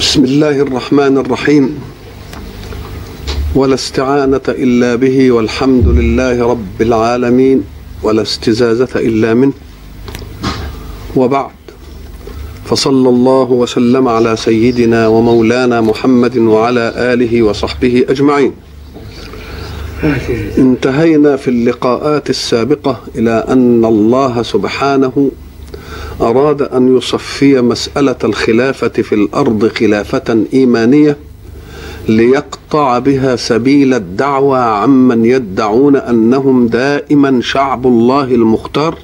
بسم الله الرحمن الرحيم. ولا استعانة إلا به والحمد لله رب العالمين ولا استزازة إلا منه. وبعد فصلى الله وسلم على سيدنا ومولانا محمد وعلى آله وصحبه أجمعين. انتهينا في اللقاءات السابقة إلى أن الله سبحانه أراد أن يصفي مسألة الخلافة في الأرض خلافة إيمانية ليقطع بها سبيل الدعوى عمن يدعون أنهم دائما شعب الله المختار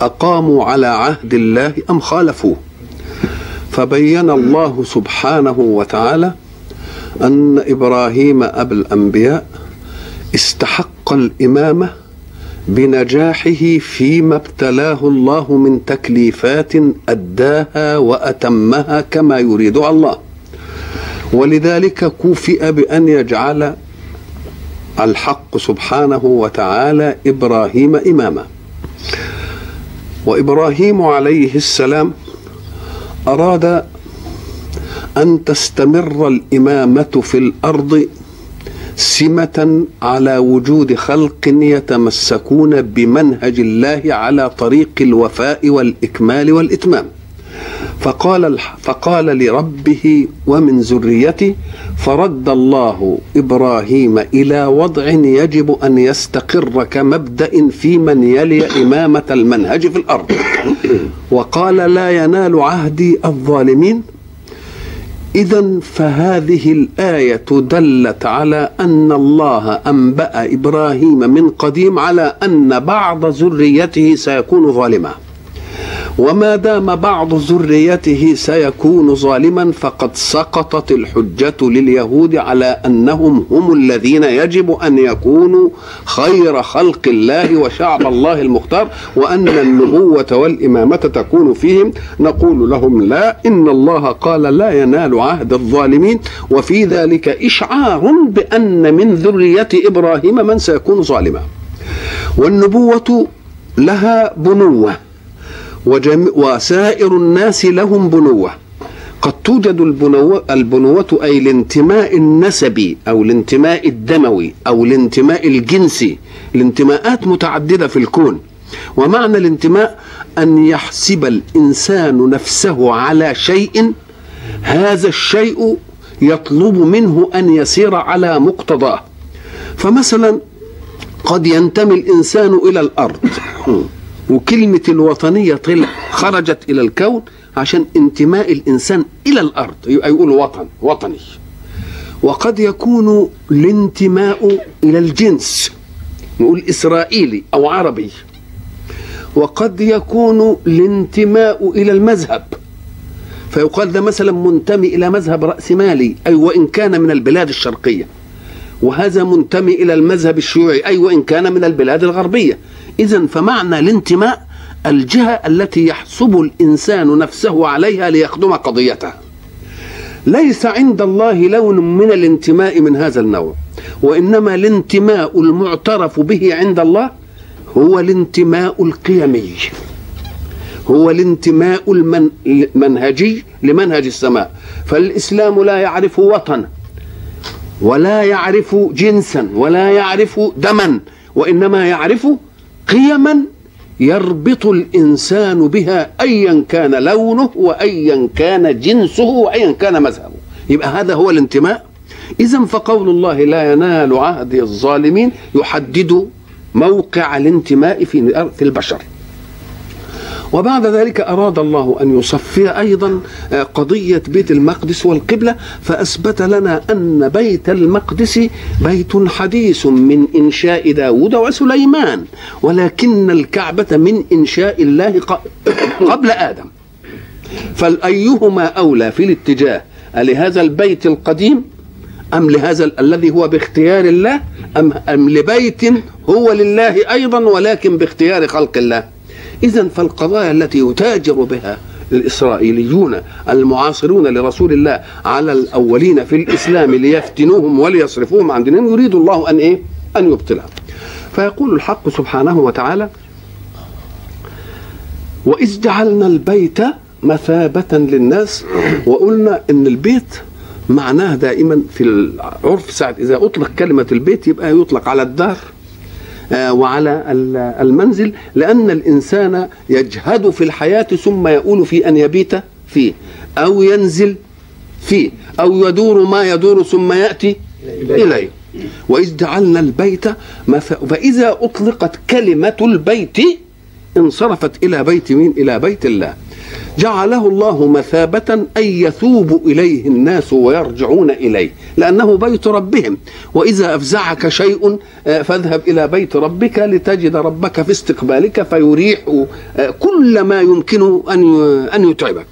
أقاموا على عهد الله أم خالفوه. فبين الله سبحانه وتعالى أن إبراهيم أبا الأنبياء استحق الإمامة بنجاحه فيما ابتلاه الله من تكليفات أداها وأتمها كما يريدها الله. ولذلك كوفئ بأن يجعل الحق سبحانه وتعالى إبراهيم إماما. وإبراهيم عليه السلام أراد أن تستمر الإمامة في الأرض سمة على وجود خلق يتمسكون بمنهج الله على طريق الوفاء والإكمال والإتمام. فقال فقال لربه ومن ذريتي فرد الله إبراهيم إلى وضع يجب أن يستقر كمبدأ في من يلي إمامة المنهج في الأرض. وقال لا ينال عهدي الظالمين إذا فهذه الآية دلت على أن الله أنبأ إبراهيم من قديم على أن بعض ذريته سيكون ظالما. وما دام بعض ذريته سيكون ظالما فقد سقطت الحجة لليهود على أنهم هم الذين يجب أن يكونوا خير خلق الله وشعب الله المختار وأن النبوة والإمامة تكون فيهم. نقول لهم لا إن الله قال لا ينال عهد الظالمين. وفي ذلك إشعار بأن من ذرية إبراهيم من سيكون ظالما. والنبوة لها بنوة. وجميع وسائر الناس لهم بنوة. قد توجد البنوة, البنوة أي الانتماء النسبي أو الانتماء الدموي أو الانتماء الجنسي الانتماءات متعددة في الكون. ومعنى الانتماء أن يحسب الإنسان نفسه على شيء هذا الشيء يطلب منه أن يسير على مقتضاه. فمثلا قد ينتمي الإنسان إلى الأرض. وكلمة الوطنية طلع خرجت إلى الكون عشان انتماء الإنسان إلى الأرض. يبقى يقول وطن وطني. وقد يكون الانتماء إلى الجنس نقول إسرائيلي أو عربي. وقد يكون الانتماء إلى المذهب. فيقال ده مثلا منتمي إلى مذهب رأسمالي أي وإن كان من البلاد الشرقية. وهذا منتمي إلى المذهب الشيوعي. أي وإن كان من البلاد الغربية. إذا فمعنى الانتماء الجهة التي يحسب الإنسان نفسه عليها ليخدم قضيته ليس عند الله لون من الانتماء من هذا النوع. وإنما الانتماء المعترف به عند الله هو الانتماء القيمي. هو الانتماء المنهجي لمنهج السماء. فالإسلام لا يعرف وطن. ولا يعرف جنسا ولا يعرف دما وإنما يعرف قيما يربط الإنسان بها ايا كان لونه وايا كان جنسه وايا كان مذهبه. يبقى هذا هو الانتماء. اذا فقول الله لا ينال عهد الظالمين يحدد موقع الانتماء في البشر. وبعد ذلك أراد الله أن يصفي أيضا قضية بيت المقدس والقبلة فأثبت لنا أن بيت المقدس بيت حديث من إنشاء داود وسليمان ولكن الكعبة من إنشاء الله قبل آدم. فأيهما أولى في الاتجاه؟ لهذا البيت القديم أم لهذا الذي هو باختيار الله؟ أم, أم لبيت هو لله أيضا ولكن باختيار خلق الله؟ إذا فالقضايا التي يتاجر بها الإسرائيليون المعاصرون لرسول الله على الأولين في الإسلام ليفتنوهم وليصرفوهم عن دينهم يريد الله أن إيه؟ أن يبطلها فيقول الحق سبحانه وتعالى وإذ جعلنا البيت مثابة للناس وقلنا إن البيت معناه دائما في العرف ساعة إذا أطلق كلمة البيت يبقى يطلق على الدار وعلى المنزل لأن الإنسان يجهد في الحياة ثم يؤول في أن يبيت فيه أو ينزل فيه أو يدور ما يدور ثم يأتي إليه. وإذ جعلنا البيت فإذا أطلقت كلمة البيت انصرفت إلى بيت مين إلى بيت الله. جعله الله مثابة أن يثوب إليه الناس ويرجعون إليه لأنه بيت ربهم. وإذا أفزعك شيء آه، فاذهب إلى بيت ربك لتجد ربك في استقبالك فيريح آه، كل ما يمكن أن يتعبك.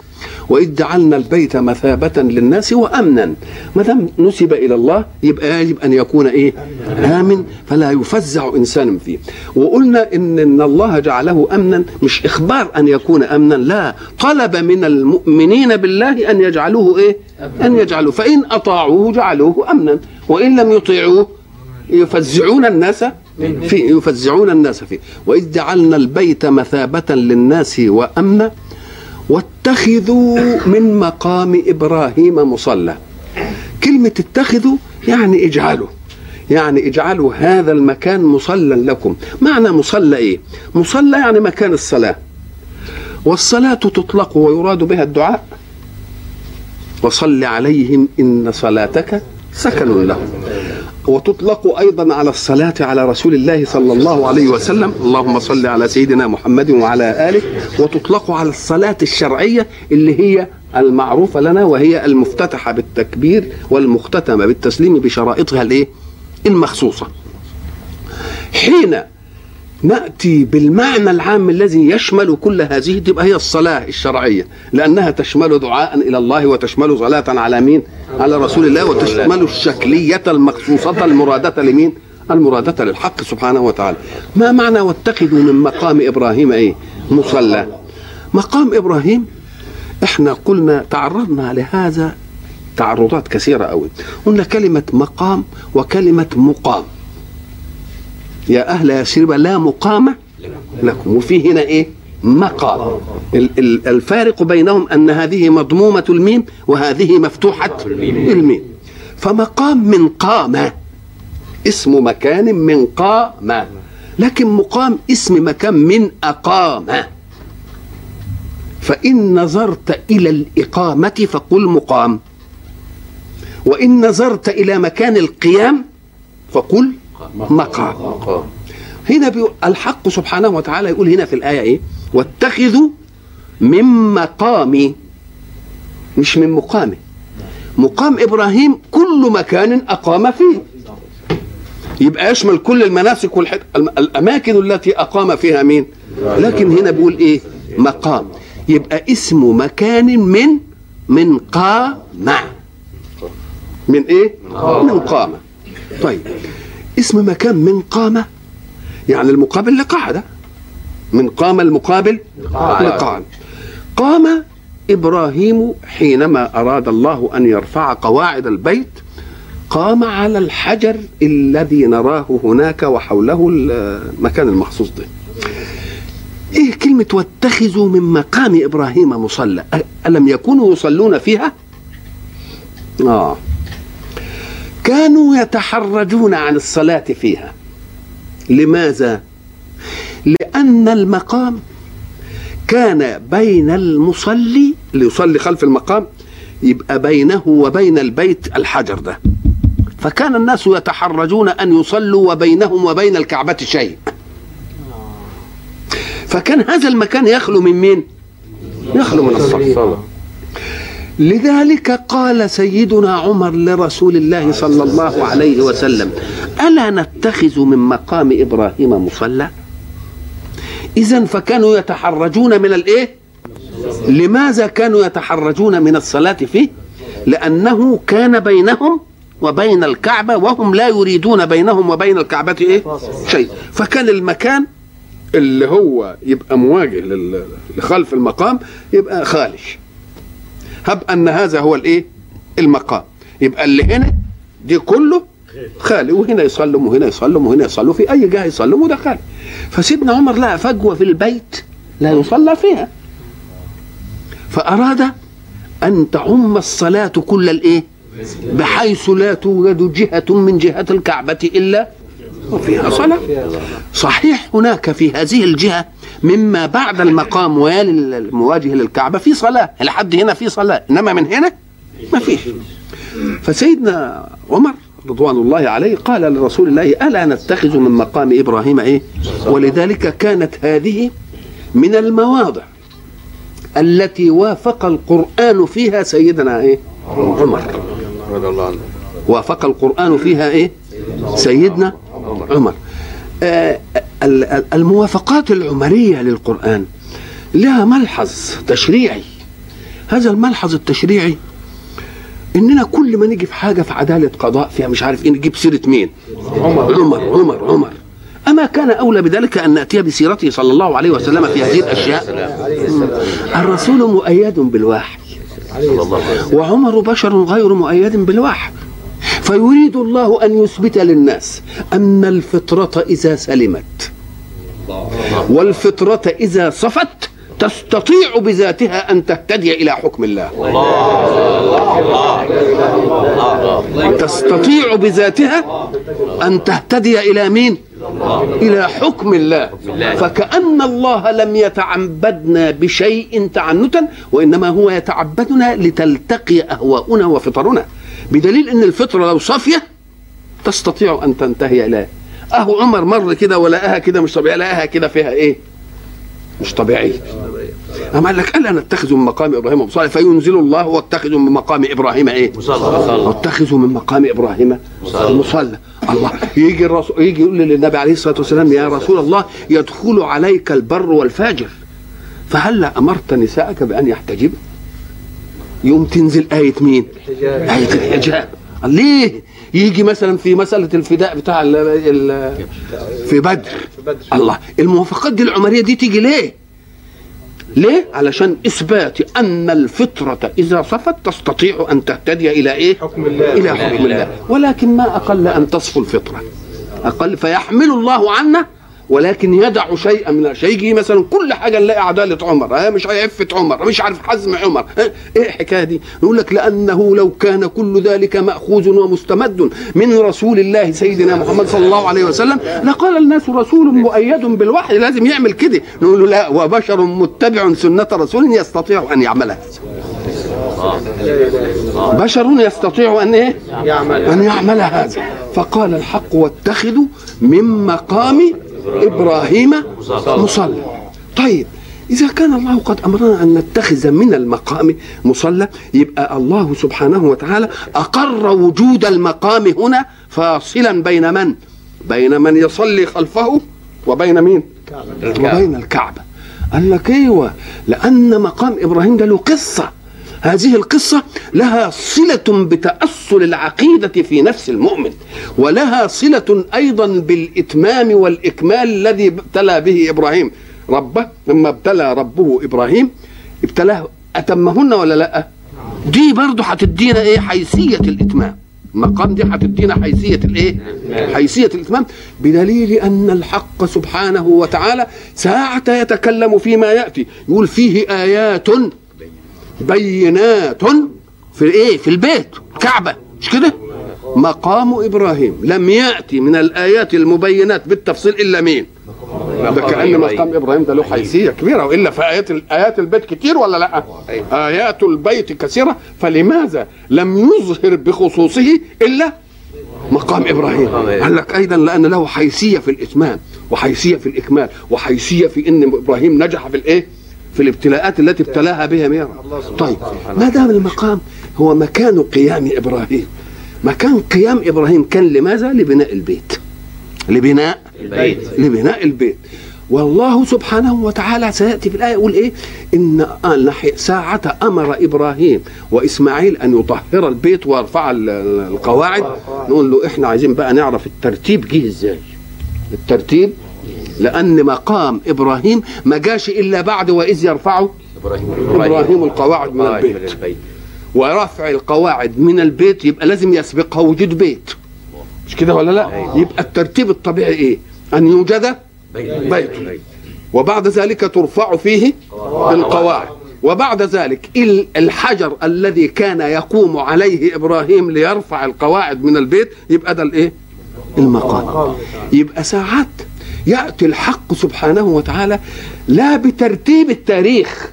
وإذ جعلنا البيت مثابة للناس وأمنا. ما دام نسب إلى الله يبقى يجب أن يكون إيه؟ آمن فلا يفزع إنسان فيه. وقلنا إن, إن الله جعله أمنا مش إخبار أن يكون أمنا لا. طلب من المؤمنين بالله أن يجعلوه إيه؟ أن يجعلوه. فإن أطاعوه جعلوه أمنا. وإن لم يطيعوه يفزعون الناس فيه يفزعون الناس فيه. وإذ جعلنا البيت مثابة للناس وأمنا. واتخذوا من مقام إبراهيم مصلى. كلمة اتخذوا يعني اجعلوا يعني اجعلوا هذا المكان مصلى لكم. معنى مصلى إيه؟ مصلى يعني مكان الصلاة. والصلاة تطلق ويراد بها الدعاء. وصل عليهم إن صلاتك سكن لهم. وتطلق أيضا على الصلاة على رسول الله صلى الله عليه وسلم. اللهم صل على سيدنا محمد وعلى آله. وتطلق على الصلاة الشرعية اللي هي المعروفة لنا وهي المفتتحة بالتكبير والمختتمة بالتسليم بشرائطها الإيه؟ المخصوصة. حين نأتي بالمعنى العام الذي يشمل كل هذه تبقى هي الصلاة الشرعية لأنها تشمل دعاء إلى الله وتشمل صلاة على مين؟ على رسول الله وتشمل الشكلية المخصوصة المرادة لمين؟ المرادة للحق سبحانه وتعالى. ما معنى واتخذوا من مقام إبراهيم إيه؟ مصلى. مقام إبراهيم إحنا قلنا تعرضنا لهذا تعرضات كثيرة قوي. قلنا كلمة مقام وكلمة مقام. يا أهل يثرب لا مقام لكم. وفي هنا إيه؟ مقام الفارق بينهم أن هذه مضمومة الميم وهذه مفتوحة الميم. فمقام من قام اسم مكان من قام. لكن مقام اسم مكان من أقام. فإن نظرت إلى الإقامة فقل مقام. وإن نظرت إلى مكان القيام فقل مقام. هنا الحق سبحانه وتعالى يقول هنا في الآية إيه؟ واتخذوا من مقامي مش من مقامه مقام إبراهيم كل مكان أقام فيه. يبقى يشمل كل المناسك والحد... الأماكن التي أقام فيها مين؟ لكن هنا بيقول إيه؟ مقام. يبقى اسم مكان من من قام. من إيه؟ من قام. طيب. اسم مكان من قامة يعني المقابل لقاعدة من قام المقابل لقاعدة قام إبراهيم حينما أراد الله أن يرفع قواعد البيت قام على الحجر الذي نراه هناك وحوله المكان المخصوص ده. إيه كلمة واتخذوا من مقام إبراهيم مصلى؟ ألم يكونوا يصلون فيها؟ آه. كانوا يتحرجون عن الصلاة فيها لماذا؟ لأن المقام كان بين المصلي اللي يصلي خلف المقام يبقى بينه وبين البيت الحجر ده فكان الناس يتحرجون أن يصلوا وبينهم وبين الكعبة شيء فكان هذا المكان يخلو من مين؟ يخلو من الصلاة لذلك قال سيدنا عمر لرسول الله صلى الله عليه وسلم ألا نتخذ من مقام إبراهيم مصلى؟ اذا فكانوا يتحرجون من الايه لماذا كانوا يتحرجون من الصلاة فيه؟ لأنه كان بينهم وبين الكعبة وهم لا يريدون بينهم وبين الكعبة إيه؟ شيء. فكان المكان اللي هو يبقى مواجه لخلف المقام يبقى خالش. هب أن هذا هو الإيه؟ المقام. يبقى اللي هنا دي كله خالي وهنا يصلم وهنا يصلم وهنا يصلوا في أي جهة يصلم وده خالي. فسيدنا عمر لقى فجوة في البيت لا يصلى فيها. فأراد أن تعم الصلاة كل الإيه؟ بحيث لا توجد جهة من جهات الكعبة إلا وفيها صلاة. صحيح هناك في هذه الجهة مما بعد المقام ويلي المواجه للكعبة؟ في صلاة. لحد هنا في صلاة. إنما من هنا ما فيش. فسيدنا عمر رضوان الله عليه قال لرسول الله ألا نتخذ من مقام إبراهيم إيه؟ ولذلك كانت هذه من المواضع التي وافق القرآن فيها سيدنا إيه؟ عمر. وافق القرآن فيها إيه؟ سيدنا عمر. الموافقات العمرية للقرآن لها ملحظ تشريعي. هذا الملحظ التشريعي إننا كل ما نيجي في حاجة في عدالة قضاء فيها مش عارف إيه نجيب سيرة مين؟ عمر. عمر عمر عمر. أما كان أولى بذلك أن نأتي بسيرته صلى الله عليه وسلم في هذه الأشياء. الرسول مؤيد بالوحي. وعمر بشر غير مؤيد بالوحي. فيريد الله أن يثبت للناس أن الفطرة إذا سلمت. والفطرة إذا صفت تستطيع بذاتها أن تهتدي إلى حكم الله. تستطيع بذاتها أن تهتدي إلى مين؟ إلى حكم الله. فكأن الله لم يتعبدنا بشيء تعنتا وإنما هو يتعبدنا لتلتقي أهواؤنا وفطرنا. بدليل أن الفطرة لو صافية تستطيع أن تنتهي إليه أهو عمر مر كده ولقاها كده مش طبيعية لقاها كده فيها إيه؟ مش طبيعية. أما قال لك ألا نتخذ من مقام إبراهيم مصلى فينزل الله واتخذوا من مقام إبراهيم إيه؟ واتخذوا من مقام إبراهيم مصلى الله. يجي الرسول يجي يقول للنبي عليه الصلاة والسلام يا رسول الله يدخل عليك البر والفاجر. فهل أمرت نساءك بأن يحتجب يوم تنزل آية مين؟ آية الحجاب. ليه؟ يجي مثلا في مسألة الفداء بتاع ال ال في بدر. الله. الموافقات دي العمرية دي تيجي ليه؟ ليه؟ علشان إثبات أن الفطرة إذا صفت تستطيع أن تهتدي إلى إيه؟ حكم الله. إلى حكم الله. ولكن ما أقل أن تصفو الفطرة. أقل فيحمل الله عنا ولكن يدع شيئا من الشيء يجي مثلا كل حاجة نلاقي عدالة عمر. ها مش عفة عمر مش عارف حزم عمر. ها إيه الحكاية دي؟ يقول لك لأنه لو كان كل ذلك مأخوذ ومستمد من رسول الله سيدنا محمد صلى الله عليه وسلم لقال الناس رسول مؤيد بالوحي لازم يعمل كده. نقول له لا وبشر متبع سنة رسول يستطيع أن يعملها. بشر يستطيع أن إيه؟ أن يعمل هذا فقال الحق واتخذوا من مقام إبراهيم مصلى. طيب إذا كان الله قد أمرنا أن نتخذ من المقام مصلى يبقى الله سبحانه وتعالى أقر وجود المقام هنا فاصلا بين من؟ بين من يصلي خلفه وبين مين؟ وبين الكعبة. قال لك إيوه لأن مقام إبراهيم ده له قصة. هذه القصة لها صلة بتأصل العقيدة في نفس المؤمن ولها صلة أيضا بالإتمام والإكمال الذي ابتلى به إبراهيم. ربه لما ابتلى ربه إبراهيم. ابتلاه أتمهن ولا لأ؟ دي برضه هتدينا إيه؟ حيثية الإتمام. المقام دي هتدينا حيثية الإيه؟ حيثية الإتمام. بدليل أن الحق سبحانه وتعالى ساعة يتكلم فيما يأتي. يقول فيه آيات بينات في إيه في البيت كعبة مش كده؟ مقام إبراهيم. لم يأتي من الآيات المبينات بالتفصيل إلا مين؟ ده كأن مقام إبراهيم ده له حيثيه كبيرة. وإلا في ايات آيات البيت كتير ولا لأ؟ آيات البيت كثيرة. فلماذا لم يظهر بخصوصه إلا مقام إبراهيم. قال لك أيضا لأن له حيثية في الإتمام وحيثية في الإكمال وحيثية في إن إبراهيم نجح في الإيه؟ في الابتلاءات التي ابتلاها بها ميرا طيب ما دام المقام هو مكان قيام إبراهيم مكان قيام إبراهيم كان لماذا؟ لبناء البيت. لبناء البيت. لبناء البيت. والله سبحانه وتعالى سيأتي في الآية يقول إيه؟ إن ساعة أمر إبراهيم وإسماعيل أن يطهر البيت ويرفع القواعد. نقول له إحنا عايزين بقى نعرف الترتيب جه إزاي. الترتيب لأن مقام إبراهيم ما جاش إلا بعد وإذ يرفعه إبراهيم إبراهيم القواعد من البيت. ورفع القواعد من البيت يبقى لازم يسبقها وجود بيت. مش كده ولا لا؟ يبقى الترتيب الطبيعي إيه؟ أن يوجد بيت. وبعد ذلك ترفع فيه القواعد. وبعد ذلك ال- الحجر الذي كان يقوم عليه إبراهيم ليرفع القواعد من البيت يبقى ده الإيه؟ المقام. يبقى ساعات يأتي الحق سبحانه وتعالى لا بترتيب التاريخ.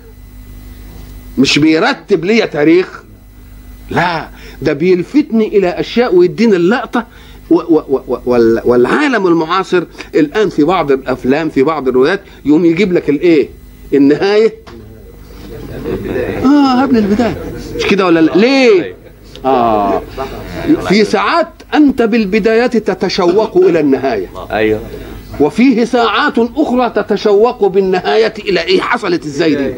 مش بيرتب لي تاريخ. لا ده بيلفتني إلى أشياء ويديني وال- والعالم المعاصر الآن في بعض الأفلام في بعض الروايات يقوم يجيب لك الإيه؟ النهاية. آه قبل البداية. مش كده ولا لا؟ ليه؟ آه. في ساعات أنت بالبدايات تتشوق إلى النهاية. أيوه. وفيه ساعات أخرى تتشوق بالنهاية إلى إيه؟ حصلت إزاي دي.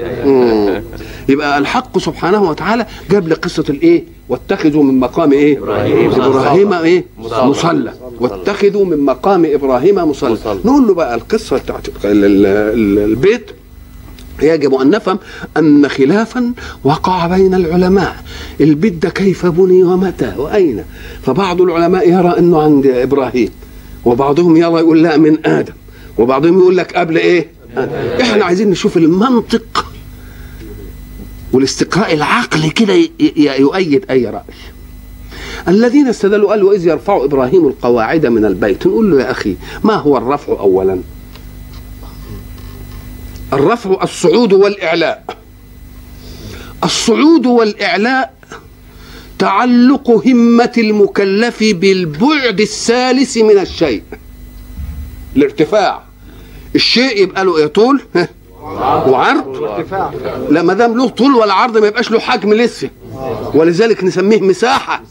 يبقى الحق سبحانه وتعالى جاب لي قصة الإيه؟ واتخذوا من مقام إيه؟ إبراهيم. إبراهيم إيه؟ مصلى. واتخذوا من مقام إبراهيم مصلى. نقول له بقى القصة بتاعت ال- ال- ال- البيت. يجب أن نفهم أن خلافا وقع بين العلماء. البيت ده كيف بني ومتى وأين؟ فبعض العلماء يرى إنه عند إبراهيم. وبعضهم يرى يقول لا من آدم وبعضهم يقول لك قبل إيه؟ آدم. إحنا عايزين نشوف المنطق والاستقراء العقلي كده يؤيد أي رأي. الذين استدلوا قالوا واذ يرفع إبراهيم القواعد من البيت. نقول له يا أخي ما هو الرفع اولا؟ الرفع الصعود والإعلاء. الصعود والإعلاء تعلق همة المكلف بالبعد الثالث من الشيء. الارتفاع. الشيء يبقى له إيه؟ طول؟ ها، وعرض. لا ما دام له طول ولا عرض ما يبقاش له حجم لسه. ولذلك نسميه مساحة.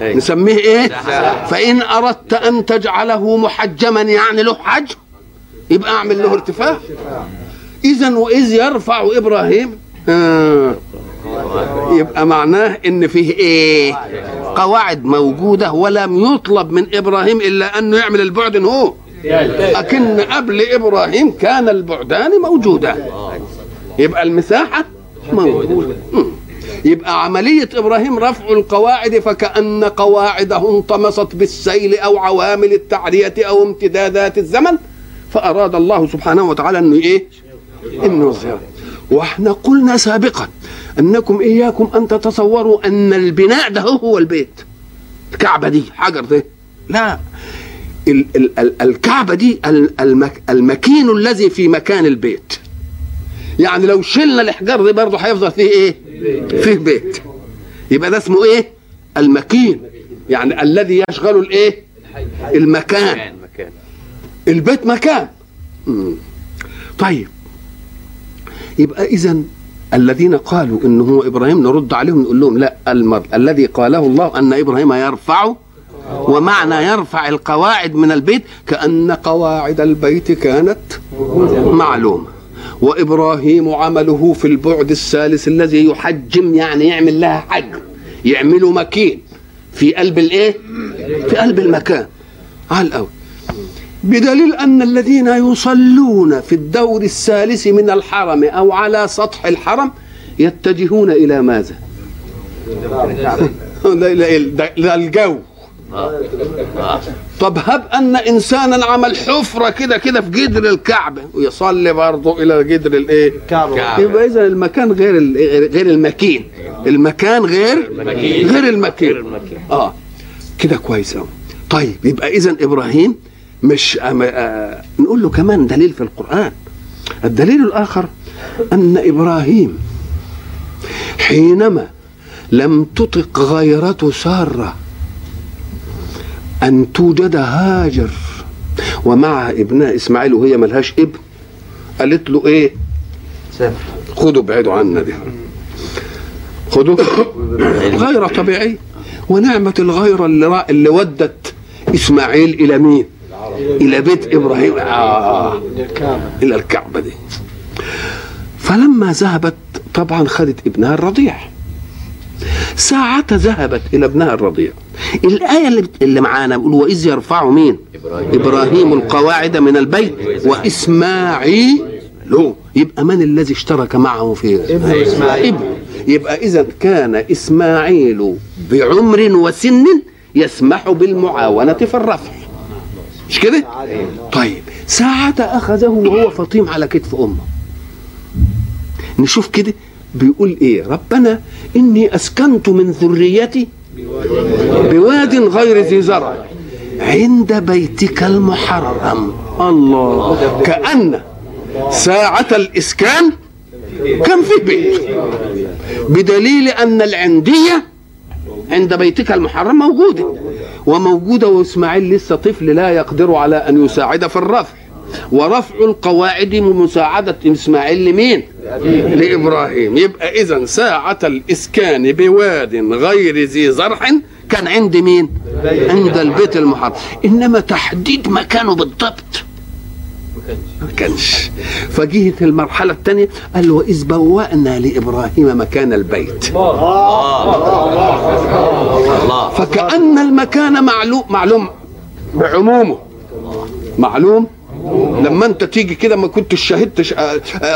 أيوة. نسميه إيه؟ فإن أردت أن تجعله محجما يعني له حجم يبقى أعمل له ارتفاع. اذا وإذ يرفع إبراهيم آه يبقى معناه إن فيه إيه؟ قواعد موجودة ولم يطلب من إبراهيم إلا انه يعمل البعد هو. لكن قبل إبراهيم كان البعدان موجودان يبقى المساحة موجودة. يبقى عملية إبراهيم رفع القواعد فكأن قواعده انطمست بالسيل أو عوامل التعرية أو امتدادات الزمن فأراد الله سبحانه وتعالى أنه إيه؟ إنه يظهر وإحنا قلنا سابقا أنكم إياكم أن تتصوروا أن البناء ده هو البيت. الكعبة دي حجر ده. لا ال ال ال الكعبة دي ال- المك المكين الذي في مكان البيت. يعني لو شلنا الإحجار دي برضه هيفضل فيه إيه؟ فيه بيت. يبقى ده اسمه إيه؟ المكين. يعني الذي يشغل الإيه؟ المكان. مكان مكان. البيت مكان. طيب. يبقى اذا الذين قالوا إنه هو إبراهيم نرد عليهم نقول لهم لا المر الذي قاله الله أن إبراهيم يرفع ومعنى يرفع القواعد من البيت كأن قواعد البيت كانت معلومة. وإبراهيم عمله في البعد الثالث الذي يحجم يعني يعمل لها حجم يعمله مكين. في قلب الإيه؟ في قلب المكان. على الأول بدليل أن الذين يصلون في الدور الثالث من الحرم أو على سطح الحرم يتجهون إلى ماذا؟ لا ده الجو طب هب أن إنسانا عمل حفرة كده كده في جدر الكعبة ويصلي برضه إلى جدر الإيه؟ كعبة. يبقى إذا المكان غير ال- غير المكين المكان غير المكين. غير المكين غير المكين. آه كده كويس طيب يبقى اذا إبراهيم مش أم... آه... نقول له كمان دليل في القرآن الدليل الآخر أن إبراهيم حينما لم تطق غيرة سارة أن توجد هاجر ومع ابنها إسماعيل وهي ملهاش ابن قالت له إيه خدوا ابعدوا عنا دي خدوا غيرة طبيعية ونعمة الغيرة اللي. اللي ودت إسماعيل إلى مين؟ إلى بيت إبراهيم آه إلى الكعبة دي فلما ذهبت طبعا خدت ابنها الرضيع ساعة ذهبت إلى ابنها الرضيع الآية اللي. اللي معانا بيقول وإذ يرفع مين؟ إبراهيم. إبراهيم القواعد من البيت وإسماعيل له يبقى من الذي اشترك معه في ابن إسماعيل. ابن يبقى إذا كان إسماعيل بعمر وسن يسمح بالمعاونة في الرفع مش كده؟ طيب ساعة أخذه وهو فطيم على كتف أمه. نشوف كده بيقول إيه. ربنا إني أسكنت من ذريتي بواد غير ذي زرع عند بيتك المحرم. الله. كأن ساعة الإسكان كان في بيت بدليل أن العندية عند بيتك المحرم موجودة. وموجودة وإسماعيل لسه طفل لا يقدر على أن يساعد في الرفع ورفع القواعد مساعدة إسماعيل لمين؟ لإبراهيم يبقى إذا ساعة الإسكان بواد غير ذي زرع كان عند مين؟ عند البيت المحرم إنما تحديد مكانه بالضبط ما كانش. فجهت المرحلة الثانية قال وإذ بوأنا لإبراهيم مكان البيت. فكأن المكان معلوم معلوم بعمومه. معلوم؟ لما انت تيجي كده ما كنتش شاهدت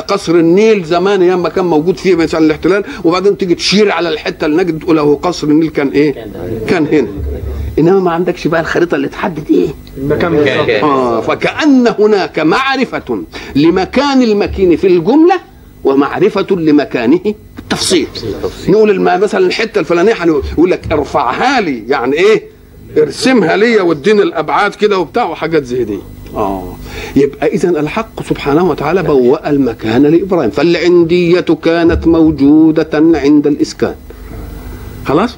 قصر النيل زمان أيام ما كان موجود فيه مثلا الاحتلال وبعدين تيجي تشير على الحتة اللي نجد تقول اهو قصر النيل كان إيه؟ كان هنا. إنما ما عندكش بقى الخريطة اللي تحدد إيه؟ المكان كان آه فكأن هناك معرفة لمكان المكين في الجملة ومعرفة لمكانه بالتفصيل. نقول مثلا الحتة الفلانية هنقول لك ارفعها لي يعني إيه؟ ارسمها لي واديني الأبعاد كده وبتاع وحاجات زي دي. آه. يبقى اذا الحق سبحانه وتعالى بوأ المكان لإبراهيم. فالعندية كانت موجودة عند الإسكان. خلاص؟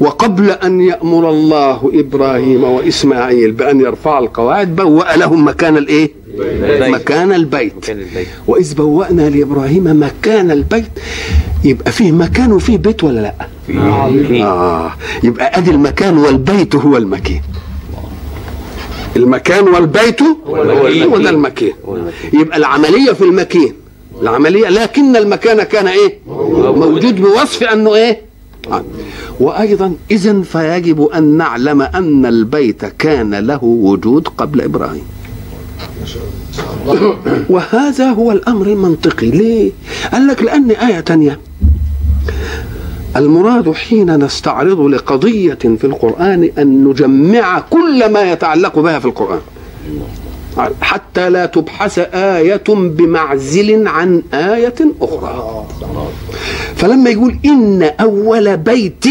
وقبل أن يأمر الله إبراهيم وإسماعيل بأن يرفع القواعد بوأ لهم مكان الإيه؟ مكان البيت مكان البيت. وإذ بوأنا لإبراهيم مكان البيت يبقى فيه مكان وفيه بيت ولا لأ؟ آه يبقى أدي المكان والبيت هو المكان المكان والبيت هو المكين. ده المكان هو المكين. يبقى العملية في المكان العملية لكن المكان كان إيه موجود بوصف أنه إيه آه. وأيضا اذا فيجب أن نعلم أن البيت كان له وجود قبل إبراهيم. وهذا هو الأمر المنطقي. ليه؟ قال لك لأن آية تانية. المراد حين نستعرض لقضية في القرآن أن نجمع كل ما يتعلق بها في القرآن. حتى لا تبحث آية بمعزل عن آية أخرى. فلما يقول إن أول بيت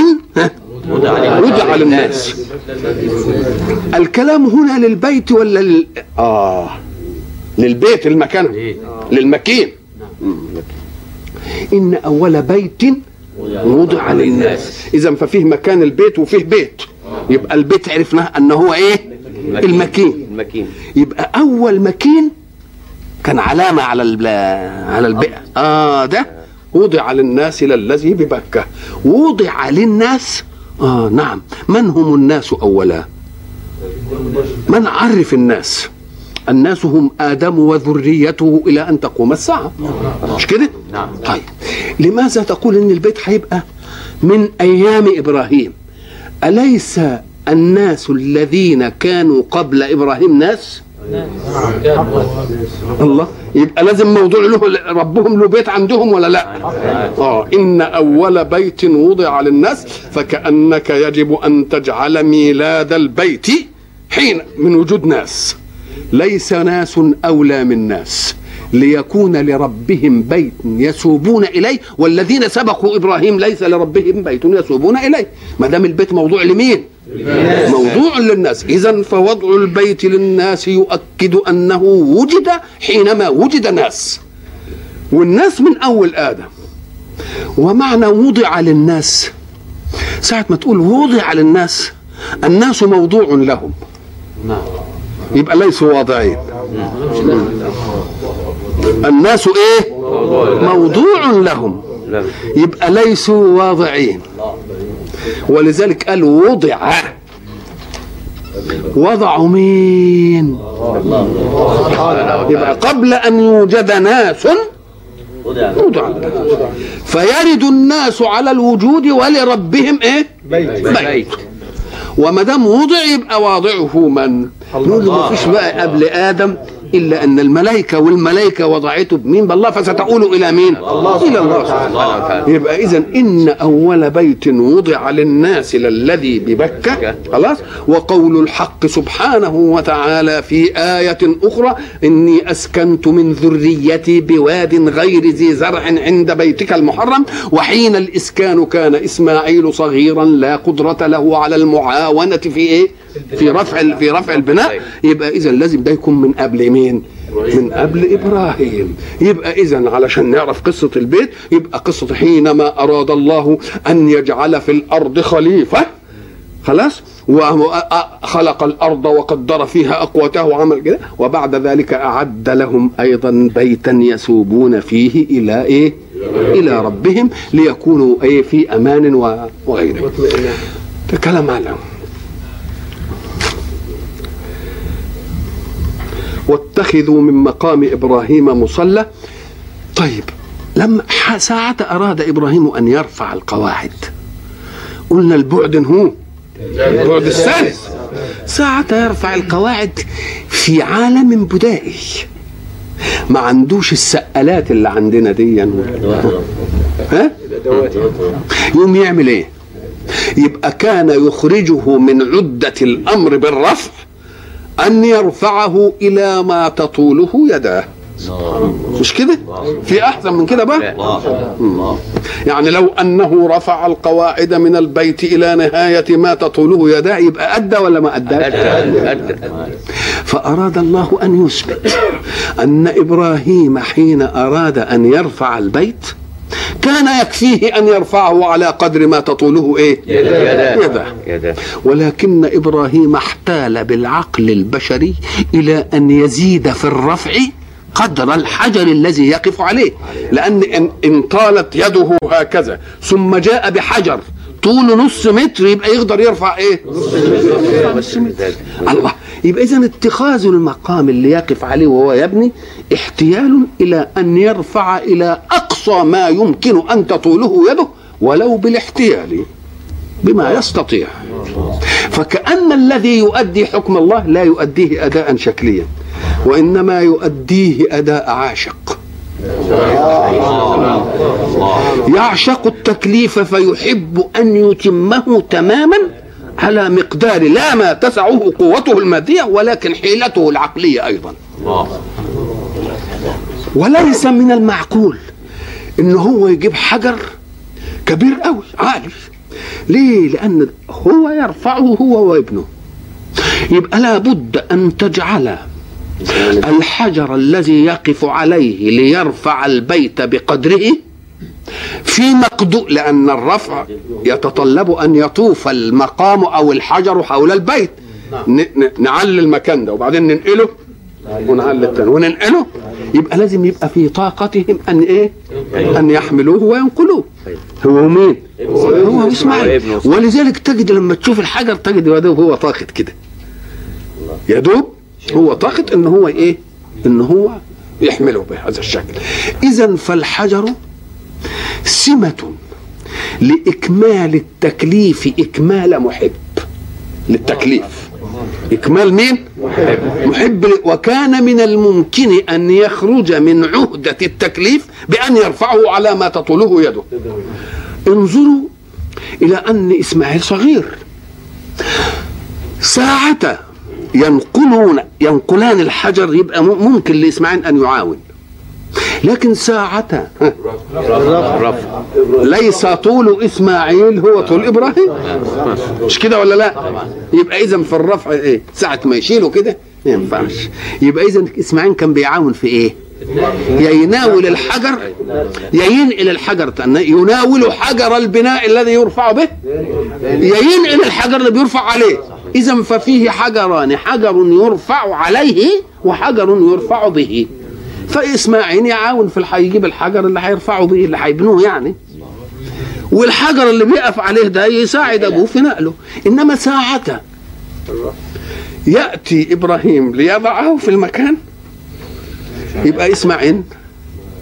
وضع للناس. الكلام هنا للبيت ولا لل... آه للبيت المكان للمكين. إن أول بيت وضع للناس. إذا ففيه مكان البيت وفيه بيت. يبقى البيت عرفناه أنه هو إيه؟ المكين. المكين. يبقى أول مكين كان علامة على على البئر آه ده. وضع للناس للذي ببكة. وضع للناس. آه نعم. من هم الناس اولا؟ من عرف الناس؟ الناس هم آدم وذريته إلى أن تقوم الساعة. مش كده؟ نعم. طيب. لماذا تقول إن البيت هيبقى من أيام إبراهيم. أليس الناس الذين كانوا قبل إبراهيم ناس؟ الله. يبقى لازم موضوع له ربهم له بيت عندهم ولا لا؟ آه إن أول بيت وضع للناس فكأنك يجب أن تجعل ميلاد البيت حين من وجود ناس. ليس ناس أولى من ناس. ليكون لربهم بيت يسوبون إليه والذين سبقوا إبراهيم ليس لربهم بيت يسوبون إليه. ما دام البيت موضوع لمين؟ موضوع للناس. إذا فوضع البيت للناس يؤكد أنه وجد حينما وجد ناس. والناس من أول آدم. ومعنى وضع للناس. ساعة ما تقول وضع للناس الناس موضوع لهم. يبقى ليسوا واضعين. الناس إيه؟ موضوع لهم. يبقى ليسوا واضعين. ولذلك قال وضع. وضعوا مين؟ يبقى قبل أن يوجد ناس وضع فيرد الناس على الوجود ولربهم إيه؟ بيت. وما دام وضع يبقى واضعه من؟ نقول له ما فيش بقى قبل آدم. إلا أن الملائكة والملائكة وضعته بمين بالله فستؤول إلى مين؟ الله إلى الله سبحانه وتعالى. يبقى اذا إن أول بيت وضع للناس للذي ببكة خلاص؟ وقول الحق سبحانه وتعالى في آية أخرى إني أسكنت من ذريتي بواد غير ذي زرع عند بيتك المحرم وحين الإسكان كان إسماعيل صغيرا لا قدرة له على المعاونة في إيه؟ في رفع في رفع البناء. يبقى اذا لازم ده يكون من قبل مين؟ من قبل إبراهيم. يبقى اذا علشان نعرف قصة البيت يبقى قصة حينما أراد الله أن يجعل في الأرض خليفة. خلاص؟ وخلق الأرض وقدر فيها أقوته وعمل كده. وبعد ذلك أعد لهم أيضا بيتا يسوبون فيه إلى إيه؟ إلى ربهم ليكونوا إيه؟ في أمان وغيره كلام على واتخذوا من مقام إبراهيم مصلى. طيب لما ساعة أراد إبراهيم أن يرفع القواعد. قلنا البعد هو. البعد الثالث ساعة يرفع القواعد في عالم بدائي. ما عندوش السقالات اللي عندنا دي. ها؟ يوم يعمل إيه؟ يبقى كان يخرجه من عدة الأمر بالرفع. أن يرفعه إلى ما تطوله يداه مش كده؟ في أحسن من كده بقى؟ يعني لو أنه رفع القواعد من البيت إلى نهاية ما تطوله يداه يبقى أدى ولا ما أدى أدى. فأراد الله أن يثبت أن إبراهيم حين أراد أن يرفع البيت كان يكفيه أن يرفعه على قدر ما تطوله إيه؟ يده يده. ولكن إبراهيم احتال بالعقل البشري إلى أن يزيد في الرفع قدر الحجر الذي يقف عليه لأن إن طالت يده هكذا ثم جاء بحجر طوله نص متر يبقى يقدر يرفع إيه؟ نص متر الله. يبقى اذا اتخاذ المقام اللي يقف عليه وهو يبني احتيال إلى أن يرفع إلى أقصى ما يمكن أن تطوله يده ولو بالاحتيال بما يستطيع. فكأن الذي يؤدي حكم الله لا يؤديه أداء شكليا وإنما يؤديه أداء عاشق. يعشق التكليف فيحب أن يتمه تماما على مقدار لا ما تسعه قوته المادية ولكن حيلته العقلية أيضا. وليس من المعقول إن هو يجيب حجر كبير قوي عالي. ليه؟ لأن هو يرفعه هو وابنه. يبقى لابد أن تجعل الحجر الذي يقف عليه ليرفع البيت بقدره في مقدور لأن الرفع يتطلب أن يطوف المقام أو الحجر حول البيت. نعلي المكان ده وبعدين ننقله. ونعلي الثاني وننقله. يبقى لازم يبقى في طاقتهم أن إيه؟ أن يحملوه وينقلوه. هو مين؟ هو إسماعيل. ولذلك تجد لما تشوف الحجر تجد هو طاقت كده. يدوب هو طاقت إن هو إيه؟ إن هو يحمله بهذا الشكل. اذا فالحجر سمة لإكمال التكليف إكمال محب. للتكليف. إكمال مين؟ محب. محب. وكان من الممكن أن يخرج من عهدة التكليف بأن يرفعه على ما تطوله يده. انظروا إلى أن إسماعيل صغير. ساعة ينقلون ينقلان الحجر يبقى ممكن لإسماعيل أن يعاون. لكن ساعة ليس طول إسماعيل هو طول إبراهيم. مش كده ولا لا؟ يبقى إذا في الرفع إيه؟ ساعة ما يشيله كده؟ ما ينفعش. يبقى إذا إسماعيل كان بيعاون في إيه؟ يا يناول الحجر يا ينقل الحجر يناول حجر البناء الذي يرفع به يا ينقل الحجر اللي بيرفع عليه. اذا ففيه حجران حجر يرفع عليه وحجر يرفع به. فإسماعيل يعاون في الحي يجيب الحجر اللي هيرفعه به اللي هيبنوه يعني. والحجر اللي بيقف عليه ده يساعد أبوه في نقله. إنما ساعة يأتي إبراهيم ليضعه في المكان. يبقى إسماعيل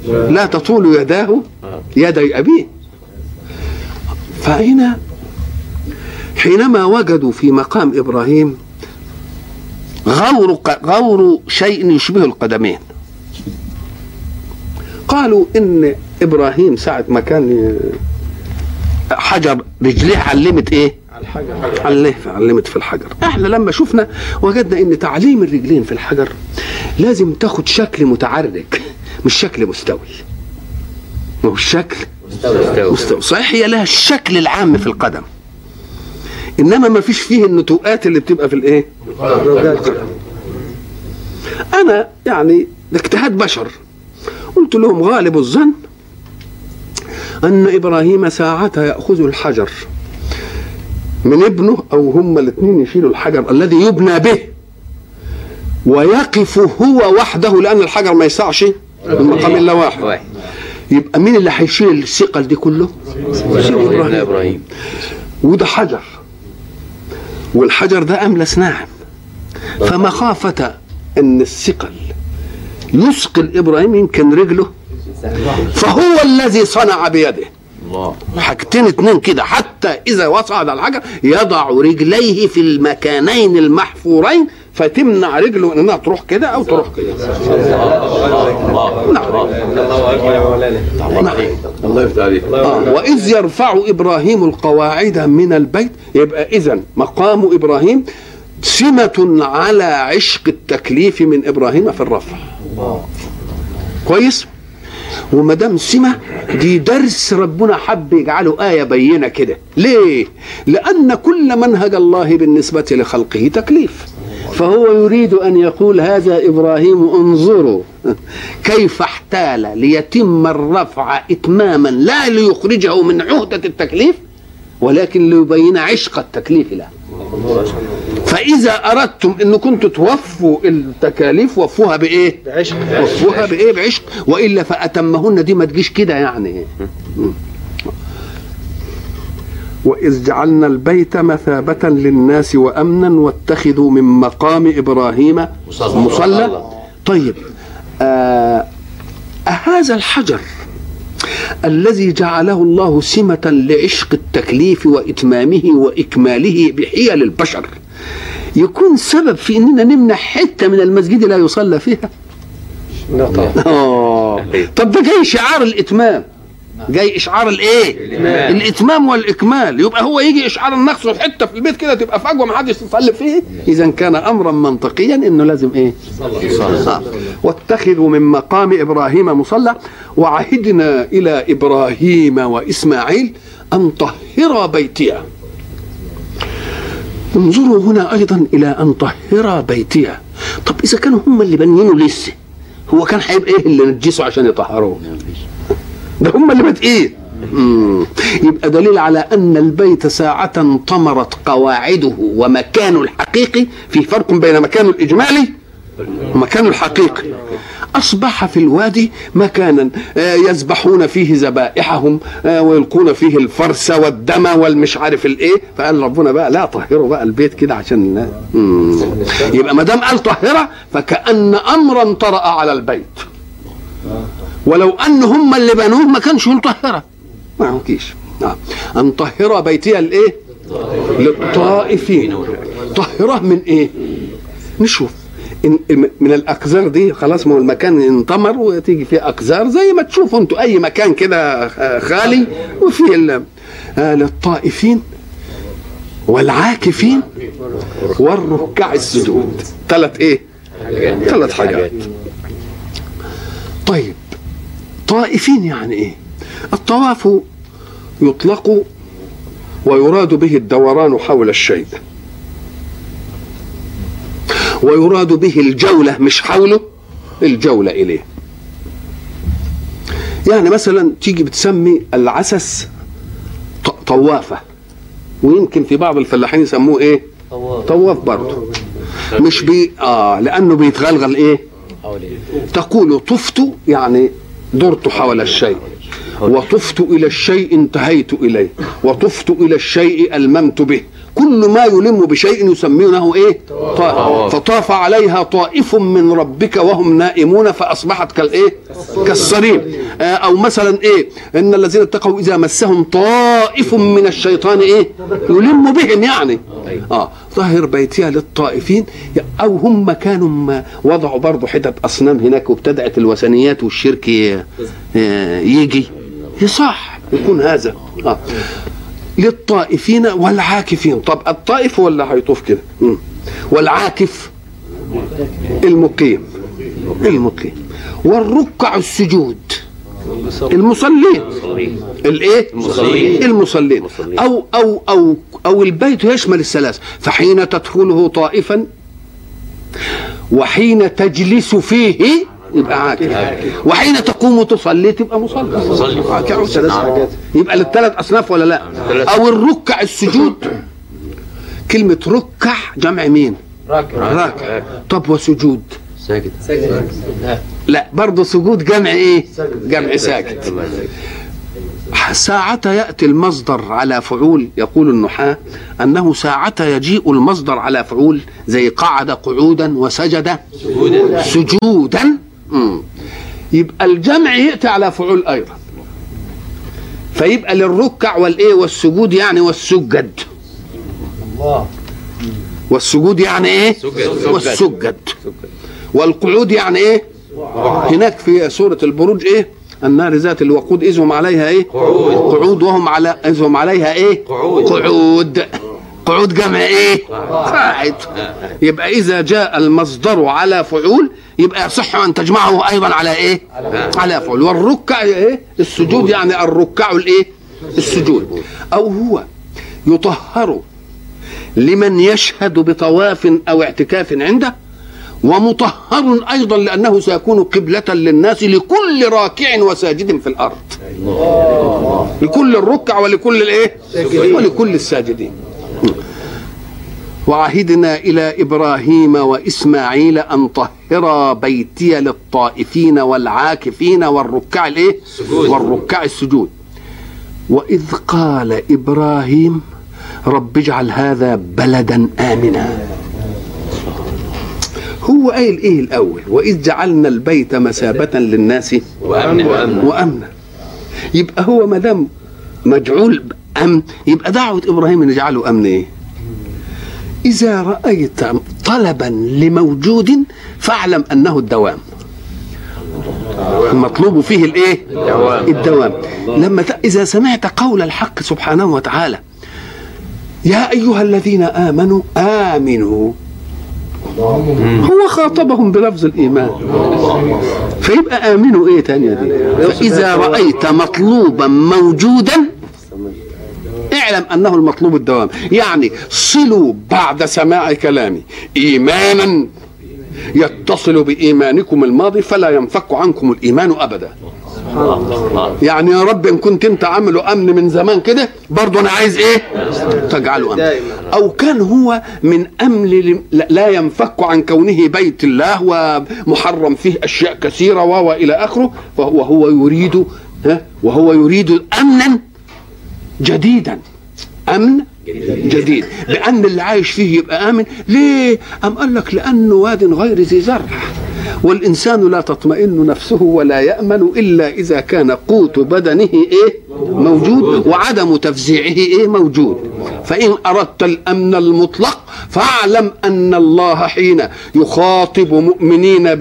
لا تطول يداه يدي أبيه. فهنا حينما وجدوا في مقام إبراهيم غور غور شيء يشبه القدمين. قالوا إن إبراهيم ساعة ما كان حجر رجليه علمت إيه؟ عليه علمت في الحجر. إحنا لما شفنا وجدنا إن تعليم الرجلين في الحجر لازم تاخد شكل متعرج مش شكل مستوي. ما هو الشكل مستوي. صحيح هي لها الشكل العام في القدم. إنما ما فيش فيه النتوءات اللي بتبقى في الإيه؟ أنا يعني ده اجتهاد بشر قلت لهم غالب الظن أن إبراهيم ساعتها يأخذ الحجر من ابنه أو هما الاثنين يشيلوا الحجر الذي يبنى به ويقف هو وحده لأن الحجر ما يسعش من مقام إلا واحد. يبقى مين اللي هيشيل الثقل دي كله؟ إبراهيم إبراهيم. وده حجر. والحجر ده أملس ناعم. فمخافة أن الثقل يثقل إبراهيم يمكن رجله. فهو الذي صنع بيده. حاجتين اتنين كده. حتى إذا وصعد على الحجر يضع رجليه في المكانين المحفورين فتمنع رجله إنها تروح كده أو تروح كده. نعم. الله يفتح عليك. آه. وإذ يرفع إبراهيم القواعد من البيت يبقى إذا مقام إبراهيم سمة على عشق التكليف من إبراهيم في الرفع. كويس؟ وما دام سمة دي درس ربنا حب يجعله آية بينة كده. ليه؟ لأن كل منهج الله بالنسبة لخلقه تكليف. فهو يريد أن يقول هذا إبراهيم انظروا كيف احتال ليتم الرفع إتماما لا ليخرجه من عهدة التكليف ولكن ليبين عشق التكليف له فإذا أردتم أن كنتم توفوا التكاليف وفوها بإيه؟ بعشق وفوها بإيه؟ بعشق وإلا فأتمهن دي ما تجيش كده يعني. وإذ جعلنا البيت مثابة للناس وأمنا واتخذوا من مقام إبراهيم مصلى. طيب آه هذا الحجر الذي جعله الله سمة لعشق التكليف وإتمامه وإكماله بحيل البشر يكون سبب في إننا نمنع حتة من المسجد لا يصلى فيها؟ آه. طب ده جاي شعار الإتمام. جاي إشعار الإيه. الإتمام. والإكمال. يبقى هو يجي إشعار النقص حتة في البيت كده تبقى فجوة ما حدش يصلي فيه. إذا كان أمرا منطقيا إنه لازم إيه؟ آه. واتخذوا من مقام إبراهيم مصلى. وعهدنا إلى إبراهيم وإسماعيل أن طهرا بيتي انظروا هنا أيضا إلى أن طهرا بيتي طب إذا كانوا هم اللي بنينه لسه هو كان هيبقى إيه اللي نجسوا عشان يطهروه؟ ده هم اللي بادئين. يبقى دليل على أن البيت ساعة طمرت قواعده ومكانه الحقيقي في فرق بين مكانه الإجمالي ومكانه الحقيقي أصبح في الوادي مكانا آه، يذبحون فيه ذبائحهم آه، ويلقون فيه الفرس والدم والمش عارف الإيه فقال ربنا بقى لا طهروا بقى البيت كده عشان مم. يبقى ما دام قال طهرة فكأن أمرا طرأ على البيت ولو ان هم اللي بنوه ما كانش مطهره ما يمكنش نعم أن طهر بيتي الإيه؟ للطائفين. طهرة من إيه؟ نشوف. من الأقذار دي خلاص ما هو المكان انطمر وتيجي فيه أقذار زي ما تشوفوا أنتوا أي مكان كده خالي وفيه آه، للطائفين والعاكفين والركع السجود. ثلاث إيه؟ ثلاث حاجات. طيب. طائفين يعني إيه؟ الطواف يطلق ويراد به الدوران حول الشيء. ويراد به الجولة مش حوله الجولة إليه. يعني مثلا تيجي بتسمي العسس طوافة. ويمكن في بعض الفلاحين يسموه إيه؟ طواف. برضه. مش بي آه لأنه بيتغلغل إيه؟ تقول طفت يعني درت حول الشيء. وطفت إلى الشيء انتهيت إليه. وطفت إلى الشيء ألممت به. كل ما يلم بشيء يسمونه إيه؟ طائف فطاف عليها طائف من ربك وهم نائمون فأصبحت كالايه كالصريم. آه، أو مثلا إيه؟ إن الذين اتقوا إذا مسهم طائف من الشيطان إيه؟ يلم بهم يعني. آه طهر بيتها للطائفين. أو هم كانوا ما. وضعوا برضه حتت أصنام هناك وابتدعت الوثنيات والشرك ي- آه، يجي. يصح يكون هذا. آه. للطائفين والعاكفين. طب الطائف ولا هيطوف كده. والعاكف المقيم. المقيم. والركع السجود. المصلين. الإيه؟ المصلين. المصلين. المصلين. أو أو أو أو البيت يشمل الثلاث. فحين تدخله طائفا وحين تجلس فيه يبقى عاكف. وحين تقوم تصلي تبقى مصلي. مصلي. ثلاث نعم. حاجات يبقى للثلاث أصناف ولا لا. أو الركع السجود. كلمة ركع جمع مين راكع. طب وسجود؟ ساجد. لا برضه سجود جمع إيه؟ جمع ساجد. ساعة يأتي المصدر على فعول يقول النحاة أنه ساعة يجيء المصدر على فعول زي قعد قعودا وسجد سجودا. سجودا. مم. يبقى الجمع يأتي على فعول أيضا. فيبقى للركع والإيه والسجود يعني والسجد. والسجود يعني إيه؟ سجد. والسجد. والقعود يعني إيه؟ هناك في سورة البروج إيه؟ النار ذات الوقود إذ هم عليها إيه؟ قعود. قعود. وهم على إذ هم عليها إيه؟ قعود. قعود. قعود جمع إيه؟ قاعد. يبقى إذا جاء المصدر على فعول يبقى يصح أن تجمعه أيضا على إيه؟ على فعول. والركع إيه؟ السجود يعني الركع الإيه؟ السجود. أو هو يطهر لمن يشهد بطواف أو اعتكاف عنده ومطهر أيضا لأنه سيكون قبلة للناس لكل راكع وساجد في الأرض. لكل الركع ولكل الإيه؟ ولكل الساجدين. وعهدنا إلى إبراهيم وإسماعيل أن طهرا بيتي للطائفين والعاكفين والركع السجود. والركع السجود. وإذ قال إبراهيم رب اجعل هذا بلدا آمنا. هو قايل إيه الأول؟ وإذ جعلنا البيت مثابة للناس وأمن وأمن وأمنا. يبقى هو ما دام مجعول امن يبقى دعوة إبراهيم إن يجعله أمن إيه؟ إذا رأيت طلبا لموجود فاعلم أنه الدوام. المطلوب فيه الإيه؟ الدوام. الدوام. لما ت... إذا سمعت قول الحق سبحانه وتعالى يا أيها الذين آمنوا آمنوا. هو خاطبهم بلفظ الإيمان. فيبقى آمنوا إيه تانية دي فإذا رأيت مطلوبا موجودا اعلم انه المطلوب الدوام. يعني صلوا بعد سماع كلامي. إيمانا يتصل بإيمانكم الماضي فلا ينفك عنكم الإيمان أبدا. يعني يا رب إن كنت أنت عامله أمن من زمان كده برضه أنا عايز إيه؟ تجعله أمن. أو كان هو من امن لا- ينفك عن كونه بيت الله ومحرم فيه أشياء كثيرة و إلى آخره فهو هو يريد وهو يريد أمنا جديدا. أمن جديد. بأن اللي عايش فيه يبقى آمن. ليه؟ أم قال لك لأنه واد غير ذي زرع. والإنسان لا تطمئن نفسه ولا يأمن إلا إذا كان قوت بدنه إيه؟ موجود وعدم تفزيعه إيه؟ موجود. فإن أردت الأمن المطلق فاعلم أن الله حين يخاطب مؤمنين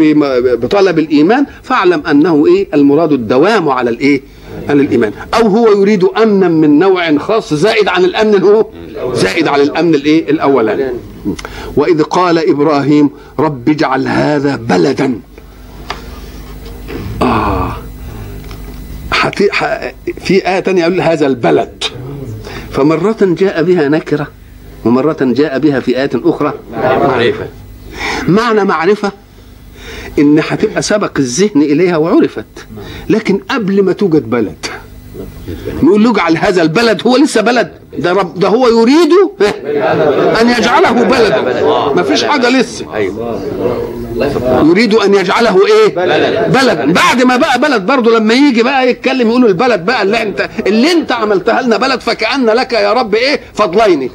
بطلب الإيمان فاعلم أنه إيه؟ المراد الدوام على الإيه؟ عن الإيمان. أو هو يريد أمنا من نوع خاص زائد عن الأمن اللي هو زائد عن الأمن الإيه؟ الأولاني. وإذ قال إبراهيم رب اجعل هذا بلدا. آه. حتي ح... في آية تانية يقول هذا البلد. فمرة جاء بها نكرة ومرة جاء بها في آية أخرى. معرفة. معنى معرفة؟ إن هتبقى سبق الذهن إليها وعرفت. لكن قبل ما توجد بلد. نقول له اجعل هذا البلد هو لسه بلد. ده رب ده هو يريد أن يجعله بلدا. ما فيش حاجة لسه. يريد أن يجعله إيه؟ بلد. بلد بعد ما بقى بلد برضه لما يجي بقى يتكلم يقولوا البلد بقى اللي انت اللي أنت عملتها لنا بلد فكأن لك يا رب إيه؟ فضلين.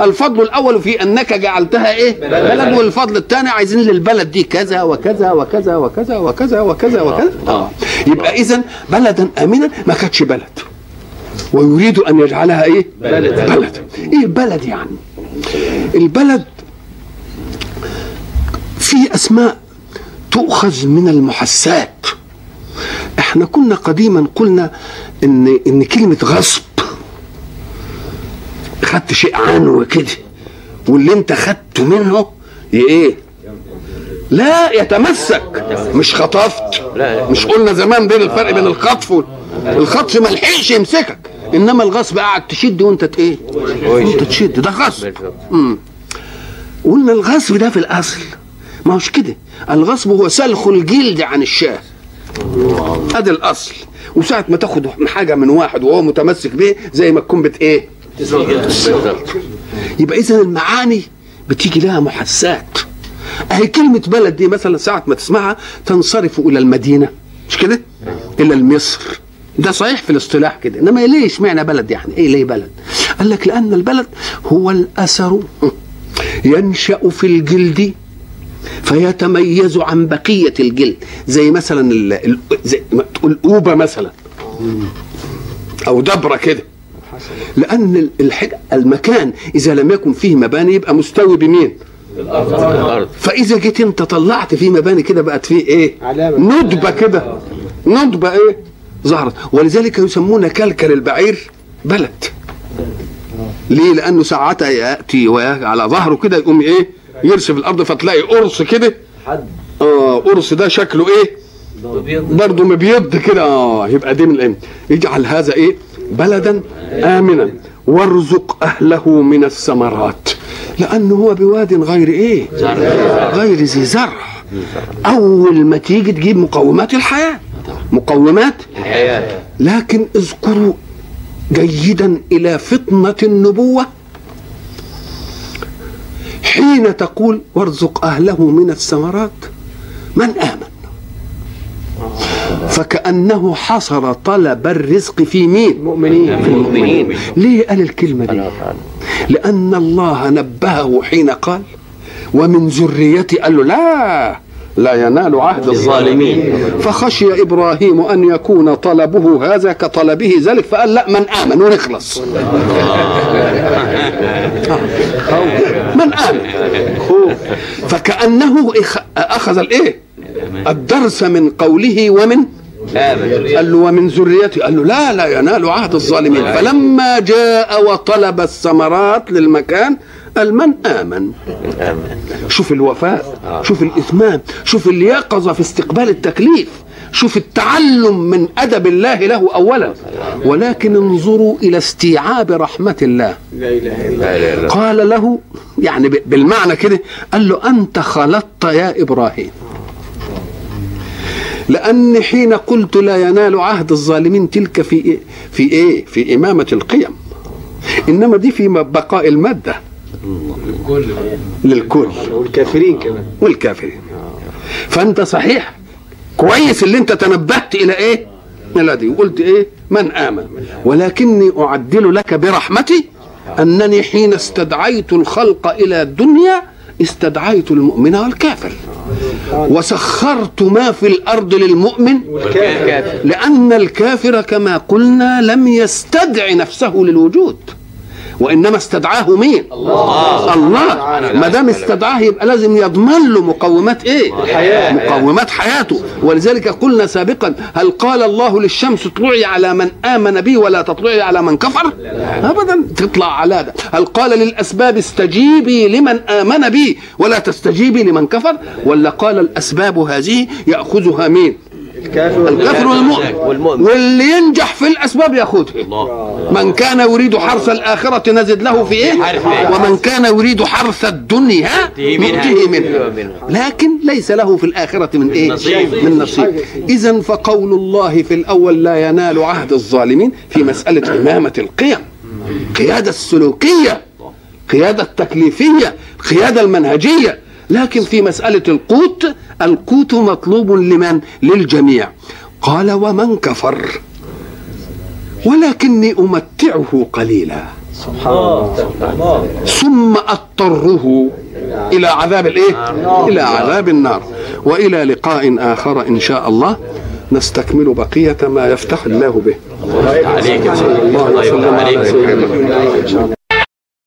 الفضل الأول في أنك جعلتها إيه؟ بلد. والفضل الثاني عايزين للبلد دي كذا وكذا وكذا وكذا وكذا وكذا وكذا. آه يبقى اذا بلدا أمنا ما كانتش بلد. ويريد أن يجعلها إيه؟ بلد. بلد. إيه بلد يعني؟ البلد في أسماء تؤخذ من المحسات. إحنا كنا قديما قلنا ان إن كلمة غصب خدت شيء عنه كده واللي أنت خدته منه إيه؟ لا يتمسك. مش خطفت. مش قلنا زمان بين الفرق بين الخطف الخطف ما لحقش يمسكك. إنما الغصب قاعد تشد وأنت إيه؟ وأنت تشد. ده غصب. بالظبط. مم. قلنا الغصب ده في الأصل. ما هوش كده. الغصب هو سلخ الجلد عن الشاه. أدي الأصل. وساعة ما تاخد حاجة من واحد وهو متمسك بيه زي ما تكون بت إيه؟ يبقى اذا المعاني بتيجي لها محسات. أهي كلمة بلد دي مثلا ساعة ما تسمعها تنصرف إلى المدينة. مش كده؟ إلى المصر. ده صحيح في الاصطلاح كده إنما ليه اشمعنى بلد يعني؟ إيه ليه بلد؟ قال لك لأن البلد هو الأثر ينشأ في الجلد فيتميز عن بقية الجلد زي مثلا ال... زي ما تقول اوبه مثلا أو دبرة كده. لأن. المكان إذا لم يكن فيه مباني يبقى مستوي بمين؟ الأرض. فإذا جيت أنت طلعت فيه مباني كده بقت فيه إيه؟ علامة. ندبة كده. ندبة إيه؟ ظهرت ولذلك يسمون كلكل البعير بلد. ليه؟ لأنه ساعتها يأتي على ظهره كده يقوم إيه؟ يرسم الأرض فتلاقي قرص كده. آه قرص ده شكله إيه؟ برضه مبيض كده. آه يبقى دي من الام يجعل هذا إيه؟ بلدا آمنا. وارزق أهله من الثمرات. لأنه هو بواد غير إيه؟ غير ذي زرع. أول ما تيجي تجيب مقومات الحياة. مقومات؟ الحياة. لكن اذكروا جيدا إلى فطنة النبوة. حين تقول وارزق أهله من الثمرات من آمن؟ فكأنه حصر طلب الرزق في مين؟ مؤمنين في المؤمنين. ليه قال الكلمة دي؟ لأن الله نبهه حين قال ومن ذريتي قال له لا لا ينال عهد الظالمين فخشي إبراهيم أن يكون طلبه هذا كطلبه ذلك فقال لا من آمن ونخلص. من آمن. فكأنه أخذ الإيه؟ الدرس من قوله ومن قال له ومن ذريتي؟ قال له لا لا ينال عهد الظالمين. فلما جاء وطلب الثمرات للمكان قال من آمن؟ امن شوف الوفاء شوف الإتمام شوف اليقظة في استقبال التكليف شوف التعلم من أدب الله له أولا. ولكن انظروا إلى استيعاب رحمة الله. قال له يعني بالمعنى كده قال له أنت خلطت يا إبراهيم. لأن حين قلت لا ينال عهد الظالمين تلك في إيه؟ في إيه؟ في إمامة القيم إنما دي في بقاء المادة للكل والكافرين كمان والكافرين فأنت صحيح كويس اللي أنت تنبهت إلى إيه؟ إلى دي وقلت إيه؟ من آمن ولكني أعدل لك برحمتي أنني حين استدعيت الخلق إلى الدنيا استدعيت المؤمن والكافر. وسخرت ما في الأرض للمؤمن والكافر. لأن الكافر كما قلنا لم يستدع نفسه للوجود. وإنما استدعاه مين؟ الله الله ما دام استدعاه يبقى لازم يضمن له مقومات إيه؟ الحياة. مقومات حياته ولذلك قلنا سابقا هل قال الله للشمس اطلعي على من آمن بي ولا تطلعي على من كفر؟ أبدا تطلع على ده هل قال للأسباب استجيبي لمن آمن بي ولا تستجيبي لمن كفر؟ ولا قال الأسباب هذه يأخذها مين؟ الكافر الكافر والمؤمن. والمؤمن. واللي ينجح في الأسباب ياخذها من كان يريد حرث الآخرة نزد له في إيه؟ حرثه. ومن كان يريد حرث الدنيا نؤتيه منها. لكن ليس له في الآخرة من إيه؟ نصيب. من نصيب. إذا فقول الله في الأول لا ينال عهد الظالمين في مسألة إمامة القيم. القيادة السلوكية القيادة التكليفية القيادة المنهجية. لكن في مسألة القوت القوت مطلوب لمن؟ للجميع. قال ومن كفر ولكني أمتعه قليلا. سبحان الله ثم أضطره إلى عذاب الإيه؟ إلى عذاب النار. وإلى لقاء آخر إن شاء الله. نستكمل بقية ما يفتح الله به. عليك. الله على عليك.